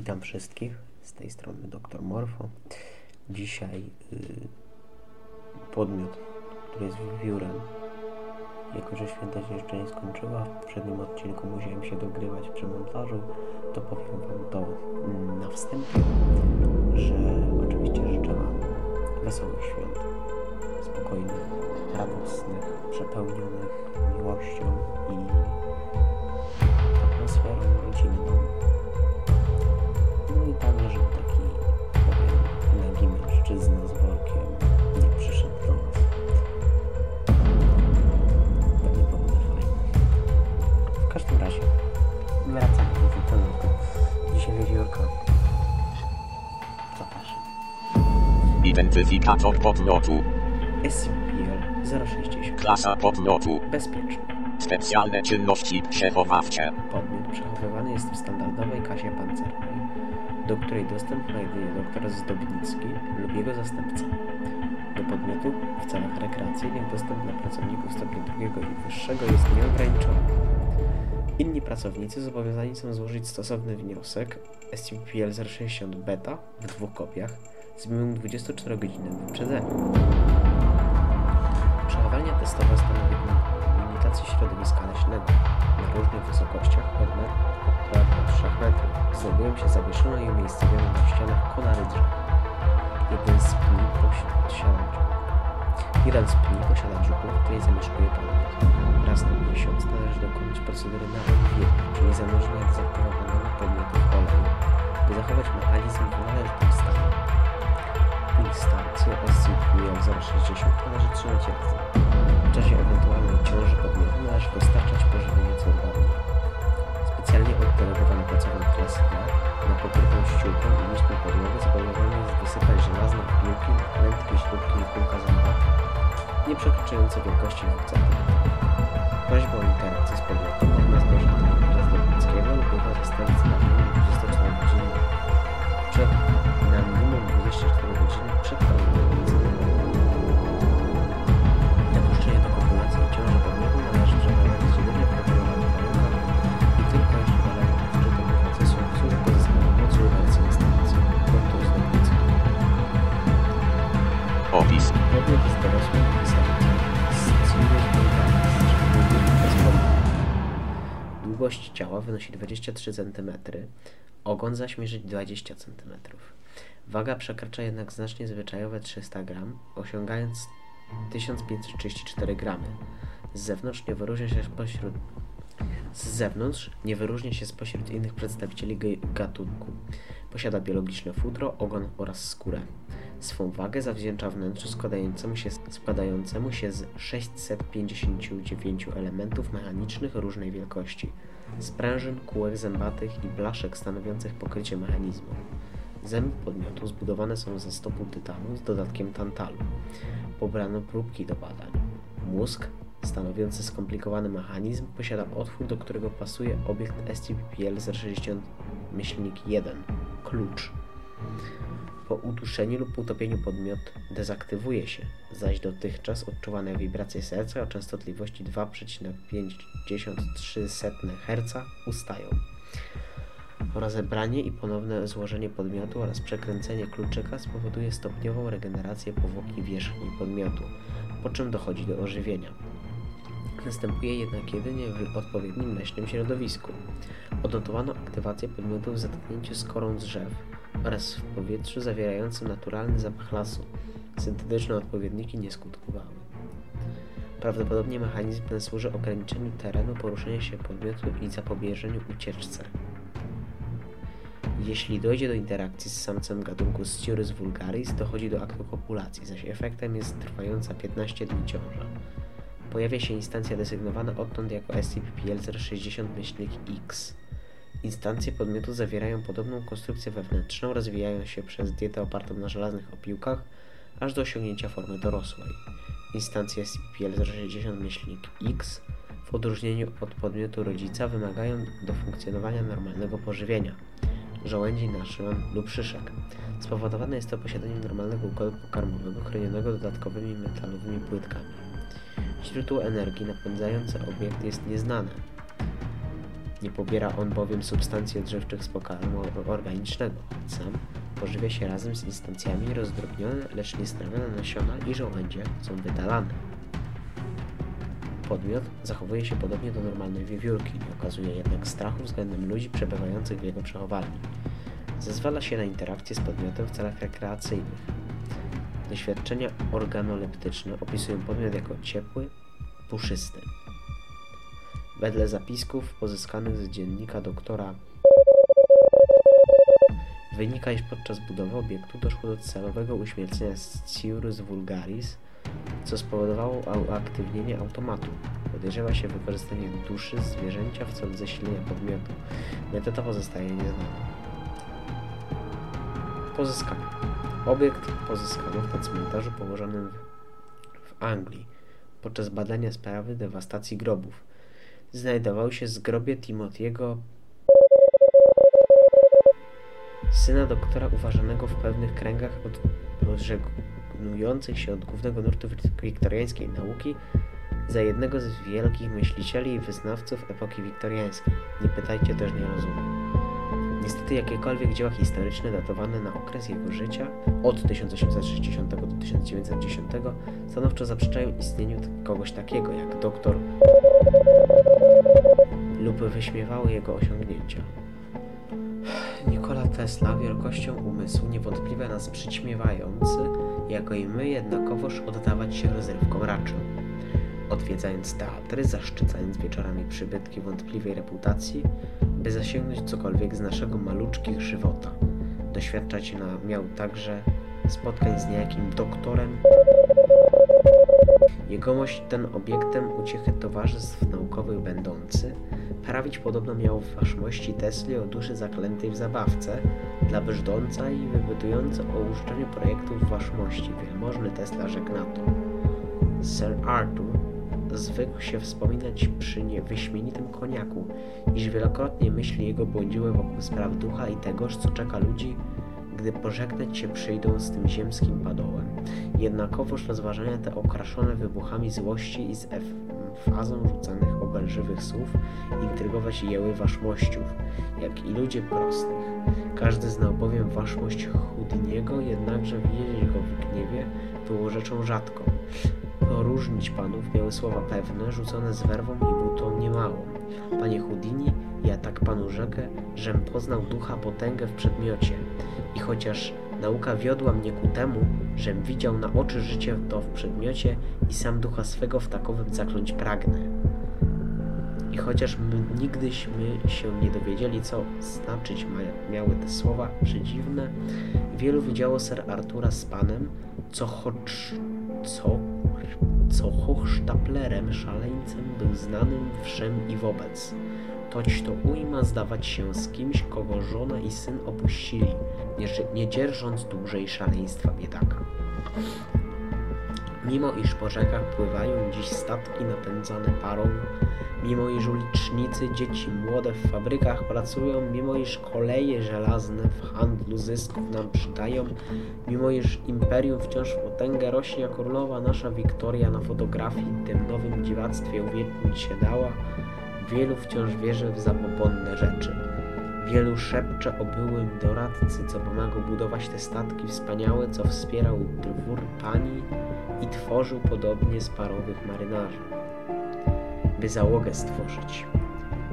Witam wszystkich, z tej strony dr Morfo. Dzisiaj y, podmiot, który jest wiewiórem. Jako, że święta się jeszcze nie skończyła, w poprzednim odcinku musiałem się dogrywać przy montażu, to powiem Wam to mm, na wstępie, że oczywiście życzę Wam wesołych świąt, spokojnych, radosnych, przepełnionych miłością i atmosferą rodzinną. I także, żeby taki, powiem, nagi mężczyzna z workiem nie przyszedł do nas. To nie byłoby fajne. W każdym razie, wracamy do tematu. Dzisiaj wiewiórka. Zapraszam. Identyfikator podmiotu. SCPL 060. Klasa podmiotu. Bezpieczny. Specjalne czynności przechowawcze. Podmiot przechowywany jest w standardowej kasie pancernej, do której dostęp ma jedynie doktor Zdobnicki lub jego zastępca. Do podmiotu w celach rekreacyjnych dostęp dla pracowników stopnia drugiego i wyższego jest nieograniczony. Inni pracownicy zobowiązani są złożyć stosowny wniosek SCP-PL-060 Beta w dwóch kopiach z minimum 24-godzinnym wyprzedzeniem. Przechowania testowe stanowią imitację środowiska leśnego na różnych wysokościach od metra do 3 metrów. Znajdują się zawieszone i umiejscowione na ścianach konary drzew. Jeden z pni posiada Jeden z pni posiada dziupłę, w której zamieszkuje podmiot. Raz na miesiąc należy dokonać procedury nawoływania, czyli zanurzenia dezaktywowanego podmiotu w oleju, by zachować mechanizm w należytym stanie. Instancję SCP-060 należy trzymać razem. W czasie ewentualnej ciąży podmiotu należy dostarczać pożywienie dni. Specjalnie oddelegowany pracownik klasy D na pokrytą ściółką i liczną podłogę zobowiązany jest wysypać żelazne piłki klętki, śrubki i kółka zęba, nie przekraczające wielkości 2 cm. Prośba o interakcję z podmiotem natomiast dąży do doktora Zdobnickiego lub jego zastępcy na minimum 24 godziny przed, na minimum 24 godziny Długość ciała wynosi 23 cm, ogon zaś mierzy 20 cm. Waga przekracza jednak znacznie zwyczajowe 300 g, osiągając 1534 g. Z zewnątrz nie wyróżnia się spośród z zewnątrz nie wyróżnia się spośród innych przedstawicieli gatunku. Posiada biologiczne futro, ogon oraz skórę. Swą wagę zawdzięcza wnętrzu składającemu się, składającemu się z 659 elementów mechanicznych różnej wielkości, sprężyn, kółek zębatych i blaszek stanowiących pokrycie mechanizmu. Zęby podmiotu zbudowane są ze stopu tytanu z dodatkiem tantalu. Pobrano próbki do badań. Mózg, stanowiący skomplikowany mechanizm, posiada otwór, do którego pasuje obiekt SCP-PL-060-1 klucz. Po uduszeniu lub utopieniu podmiot dezaktywuje się, zaś dotychczas odczuwane wibracje serca o częstotliwości 2,53 Hz ustają. Rozebranie i ponowne złożenie podmiotu oraz przekręcenie kluczyka spowoduje stopniową regenerację powłoki wierzchniej podmiotu, po czym dochodzi do ożywienia. Następuje jednak jedynie w odpowiednim leśnym środowisku. Odnotowano aktywację podmiotów w zetknięciu z korą drzew oraz w powietrzu zawierającym naturalny zapach lasu. Syntetyczne odpowiedniki nie skutkowały. Prawdopodobnie mechanizm ten służy ograniczeniu terenu poruszania się podmiotu i zapobieżeniu ucieczce. Jeśli dojdzie do interakcji z samcem gatunku Sciurus vulgaris, dochodzi do aktu kopulacji, zaś efektem jest trwająca 15 dni ciąża. Pojawia się instancja desygnowana odtąd jako SCP-PL-060-X. Instancje podmiotu zawierają podobną konstrukcję wewnętrzną, rozwijają się przez dietę opartą na żelaznych opiłkach, aż do osiągnięcia formy dorosłej. Instancje SCP-PL-060-X w odróżnieniu od podmiotu rodzica wymagają do funkcjonowania normalnego pożywienia żołędzi naszon lub szyszek. Spowodowane jest to posiadaniem normalnego układu pokarmowego chronionego dodatkowymi metalowymi płytkami. Źródło energii napędzające obiekt jest nieznane. Nie pobiera on bowiem substancji odżywczych z pokarmu organicznego. Sam pożywia się razem z instancjami rozdrobnione, lecz niestrawione nasiona i żołędzie są wydalane. Podmiot zachowuje się podobnie do normalnej wiewiórki, nie okazuje jednak strachu względem ludzi przebywających w jego przechowalni. Zezwala się na interakcję z podmiotem w celach rekreacyjnych. Doświadczenia organoleptyczne opisują podmiot jako ciepły, puszysty. Wedle zapisków pozyskanych z dziennika doktora wynika, iż podczas budowy obiektu doszło do celowego uśmiercenia Sciurus vulgaris, co spowodowało uaktywnienie automatu. Podejrzewa się wykorzystanie duszy zwierzęcia w celu zasilenia podmiotu. Metoda pozostaje nieznana. Pozyskanie. Obiekt pozyskano na cmentarzu położonym w, Anglii podczas badania sprawy dewastacji grobów. Znajdował się zgrobie Timothy'ego syna doktora uważanego w pewnych kręgach od się od głównego nurtu wiktoriańskiej nauki za jednego z wielkich myślicieli i wyznawców epoki wiktoriańskiej. Nie pytajcie, też nie rozumiem. Niestety jakiekolwiek dzieła historyczne datowane na okres jego życia od 1860 do 1910 stanowczo zaprzeczają istnieniu kogoś takiego jak doktor lub wyśmiewały jego osiągnięcia. Nikola Tesla wielkością umysłu niewątpliwie nas przyćmiewający, jako i my jednakowoż oddawać się rozrywkom raczył. Odwiedzając teatry, zaszczycając wieczorami przybytki wątpliwej reputacji, by zasięgnąć cokolwiek z naszego maluczkich żywota. Doświadczać na, miał także spotkań z niejakim doktorem. Jegomość ten obiektem uciechy towarzystw naukowych będący, prawić podobno miał w waszmości Tesli o duszy zaklętej w zabawce, dla brzdąca i wybytująca o uszczeniu projektów waszmości. Wielmożny Tesla rzekł na to. Sir Arthur zwykł się wspominać przy niewyśmienitym koniaku, iż wielokrotnie myśli jego błądziły wokół spraw ducha i tegoż, co czeka ludzi, gdy pożegnać się przyjdą z tym ziemskim padołem. Jednakowoż rozważania te okraszone wybuchami złości i z fazą rzucanych obelżywych słów intrygować jeły waszmościów, jak i ludzie prostych. Każdy znał bowiem waszmość Chudniego, jednakże widzieć go w gniewie było rzeczą rzadką. Poróżnić panów miały słowa pewne, rzucone z werwą i butą niemałą. Panie Houdini, ja tak panu rzekę, żem poznał ducha potęgę w przedmiocie. I chociaż nauka wiodła mnie ku temu, żem widział na oczy życie to w przedmiocie i sam ducha swego w takowym zakląć pragnę. I chociaż my nigdyśmy się nie dowiedzieli, co znaczyć miały te słowa przedziwne, wielu widziało ser Artura z panem, co choć co co hochsztaplerem szaleńcem był znanym wszem i wobec. Toć to ujma zdawać się z kimś, kogo żona i syn opuścili, nie, nie dzierżąc dłużej szaleństwa biedaka. Mimo iż po rzekach pływają dziś statki napędzane parą, mimo iż ulicznicy, dzieci młode w fabrykach pracują, mimo iż koleje żelazne w handlu zysków nam przydają, mimo iż imperium wciąż w potęgę rośnie, a królowa nasza Wiktoria na fotografii tym nowym dziwactwie uwiecznić się dała, wielu wciąż wierzy w zabobonne rzeczy. Wielu szepcze o byłym doradcy, co pomagał budować te statki wspaniałe, co wspierał dwór pani i tworzył podobnie z parowych marynarzy by załogę stworzyć.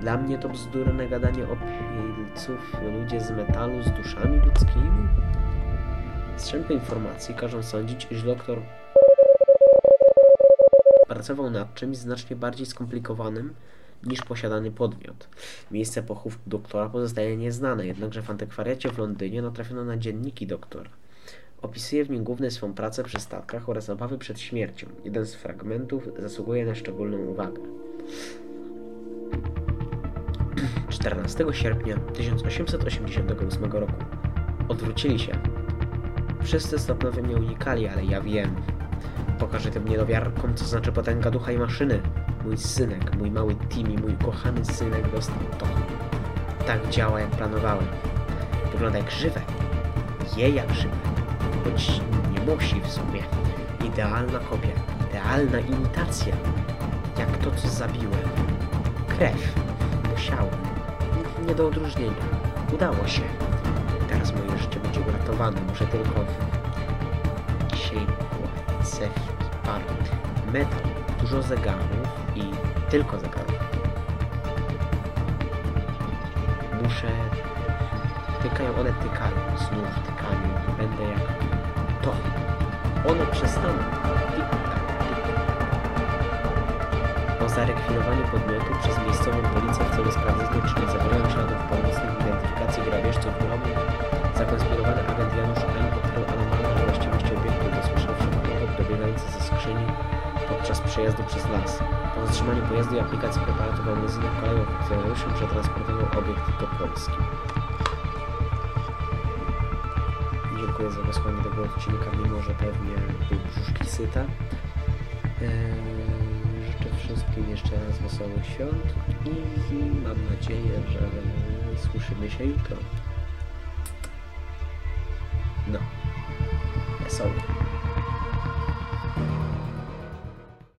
Dla mnie to bzdurne gadanie o pilców ludzie z metalu z duszami ludzkimi. Strzępy informacji każą sądzić, iż doktor pracował nad czymś znacznie bardziej skomplikowanym niż posiadany podmiot. Miejsce pochówku doktora pozostaje nieznane, jednakże w antykwariacie w Londynie natrafiono na dzienniki doktora. Opisuje w nim głównie swą pracę przy statkach oraz obawy przed śmiercią. Jeden z fragmentów zasługuje na szczególną uwagę. 14 sierpnia 1888 roku odwrócili się. Wszyscy stopniowo mnie unikali, ale ja wiem. Pokażę tym niedowiarkom, co znaczy potęga ducha i maszyny. Mój synek, mój mały Timmy, mój kochany synek dostał to. Tak działa, jak planowałem. Wygląda jak żywe. Je jak żywe. Choć nie musi w sumie. Idealna kopia, idealna imitacja jak to, co zabiłem. Krew. Musiałem. nie do odróżnienia. Udało się. Teraz moje życie będzie uratowane. Muszę tylko dzisiaj cewki, par, metal, dużo zegarów i tylko zegarów. Muszę... Tykają, one tykają, znów tykają. Będę jak to. One przestaną. Tik, tak, tik. Po zarekwirowaniu podmiotu przez miejscową pojazdu i aplikacji preparatu baumezyny koleją funkcjonariuszem przetransportował obiekt do Polski. Dziękuję za wysłanie tego odcinka, mimo że pewnie był brzuszki syta. Eee, życzę wszystkim jeszcze raz wesołych świąt i mam nadzieję, że słyszymy się jutro. No, wesołych.